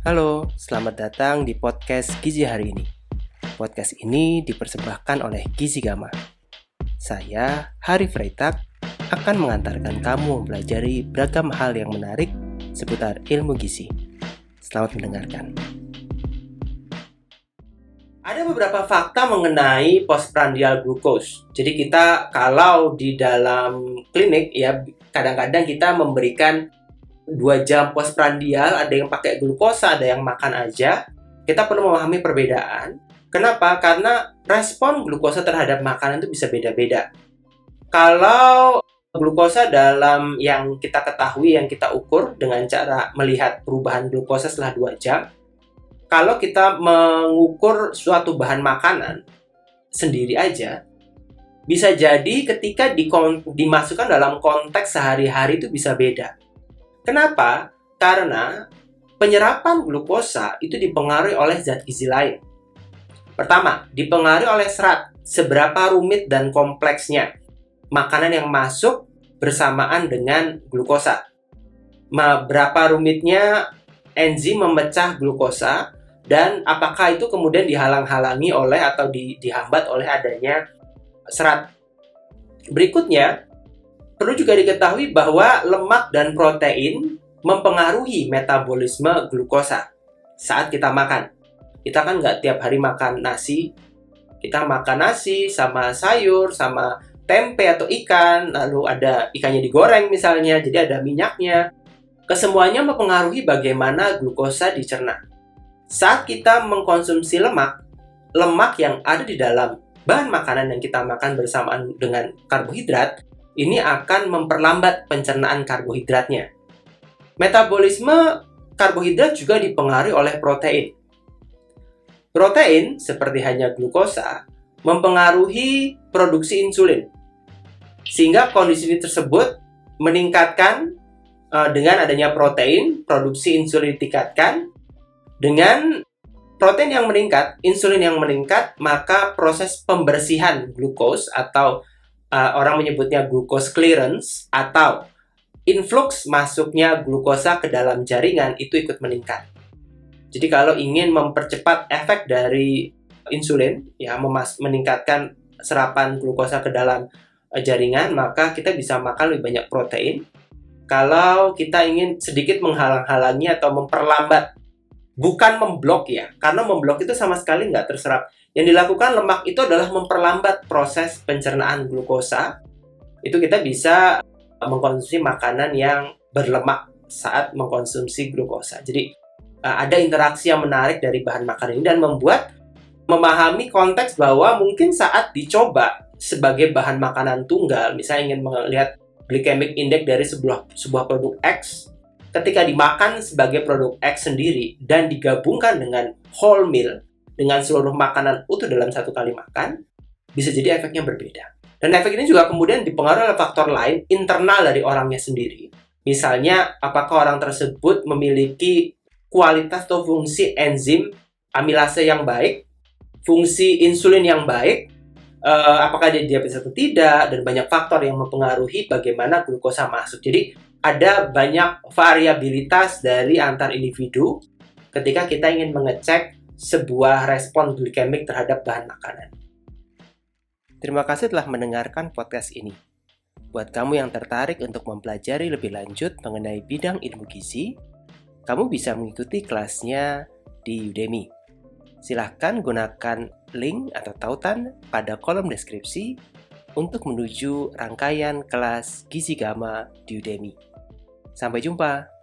Halo, selamat datang di podcast Gizi hari ini. Podcast ini dipersembahkan oleh Gizi Gama. Saya, Hari Freitag, akan mengantarkan kamu mempelajari beragam hal yang menarik seputar ilmu gizi. Selamat mendengarkan. Ada beberapa fakta mengenai postprandial glucose. Jadi kita kalau di dalam klinik ya kadang-kadang kita memberikan dua jam postprandial, ada yang pakai glukosa, ada yang makan aja. Kita perlu memahami perbedaan. Kenapa? Karena respon glukosa terhadap makanan itu bisa beda-beda. Kalau glukosa dalam yang kita ketahui, yang kita ukur dengan cara melihat perubahan glukosa setelah dua jam, kalau kita mengukur suatu bahan makanan sendiri aja, bisa jadi ketika dimasukkan dalam konteks sehari-hari itu bisa beda. Kenapa? Karena penyerapan glukosa itu dipengaruhi oleh zat gizi lain. Pertama, dipengaruhi oleh serat, seberapa rumit dan kompleksnya makanan yang masuk bersamaan dengan glukosa. Berapa rumitnya enzim memecah glukosa dan apakah itu kemudian dihalang-halangi oleh atau di, dihambat oleh adanya serat. Berikutnya, Perlu juga diketahui bahwa lemak dan protein mempengaruhi metabolisme glukosa saat kita makan. Kita kan nggak tiap hari makan nasi, kita makan nasi sama sayur, sama tempe atau ikan, lalu ada ikannya digoreng misalnya, jadi ada minyaknya. Kesemuanya mempengaruhi bagaimana glukosa dicerna. Saat kita mengkonsumsi lemak, lemak yang ada di dalam bahan makanan yang kita makan bersamaan dengan karbohidrat ini akan memperlambat pencernaan karbohidratnya. Metabolisme karbohidrat juga dipengaruhi oleh protein. Protein, seperti hanya glukosa, mempengaruhi produksi insulin. Sehingga kondisi tersebut meningkatkan uh, dengan adanya protein, produksi insulin ditingkatkan. Dengan protein yang meningkat, insulin yang meningkat, maka proses pembersihan glukos atau uh, orang menyebutnya glucose clearance atau influx masuknya glukosa ke dalam jaringan itu ikut meningkat. Jadi kalau ingin mempercepat efek dari insulin ya memas meningkatkan serapan glukosa ke dalam uh, jaringan, maka kita bisa makan lebih banyak protein. Kalau kita ingin sedikit menghalang-halangi atau memperlambat, bukan memblok ya, karena memblok itu sama sekali nggak terserap yang dilakukan lemak itu adalah memperlambat proses pencernaan glukosa. Itu kita bisa mengkonsumsi makanan yang berlemak saat mengkonsumsi glukosa. Jadi eh, ada interaksi yang menarik dari bahan makanan ini dan membuat memahami konteks bahwa mungkin saat dicoba sebagai bahan makanan tunggal, misalnya ingin melihat glycemic index dari sebuah sebuah produk X, ketika dimakan sebagai produk X sendiri dan digabungkan dengan whole meal, dengan seluruh makanan utuh dalam satu kali makan, bisa jadi efeknya berbeda. Dan efek ini juga kemudian dipengaruhi oleh faktor lain internal dari orangnya sendiri. Misalnya, apakah orang tersebut memiliki kualitas atau fungsi enzim amilase yang baik, fungsi insulin yang baik, uh, apakah dia diabetes atau tidak, dan banyak faktor yang mempengaruhi bagaimana glukosa masuk. Jadi, ada banyak variabilitas dari antar individu ketika kita ingin mengecek sebuah respon glikemik terhadap bahan makanan. Terima kasih telah mendengarkan podcast ini. Buat kamu yang tertarik untuk mempelajari lebih lanjut mengenai bidang ilmu gizi, kamu bisa mengikuti kelasnya di Udemy. Silahkan gunakan link atau tautan pada kolom deskripsi untuk menuju rangkaian kelas Gizi Gama di Udemy. Sampai jumpa!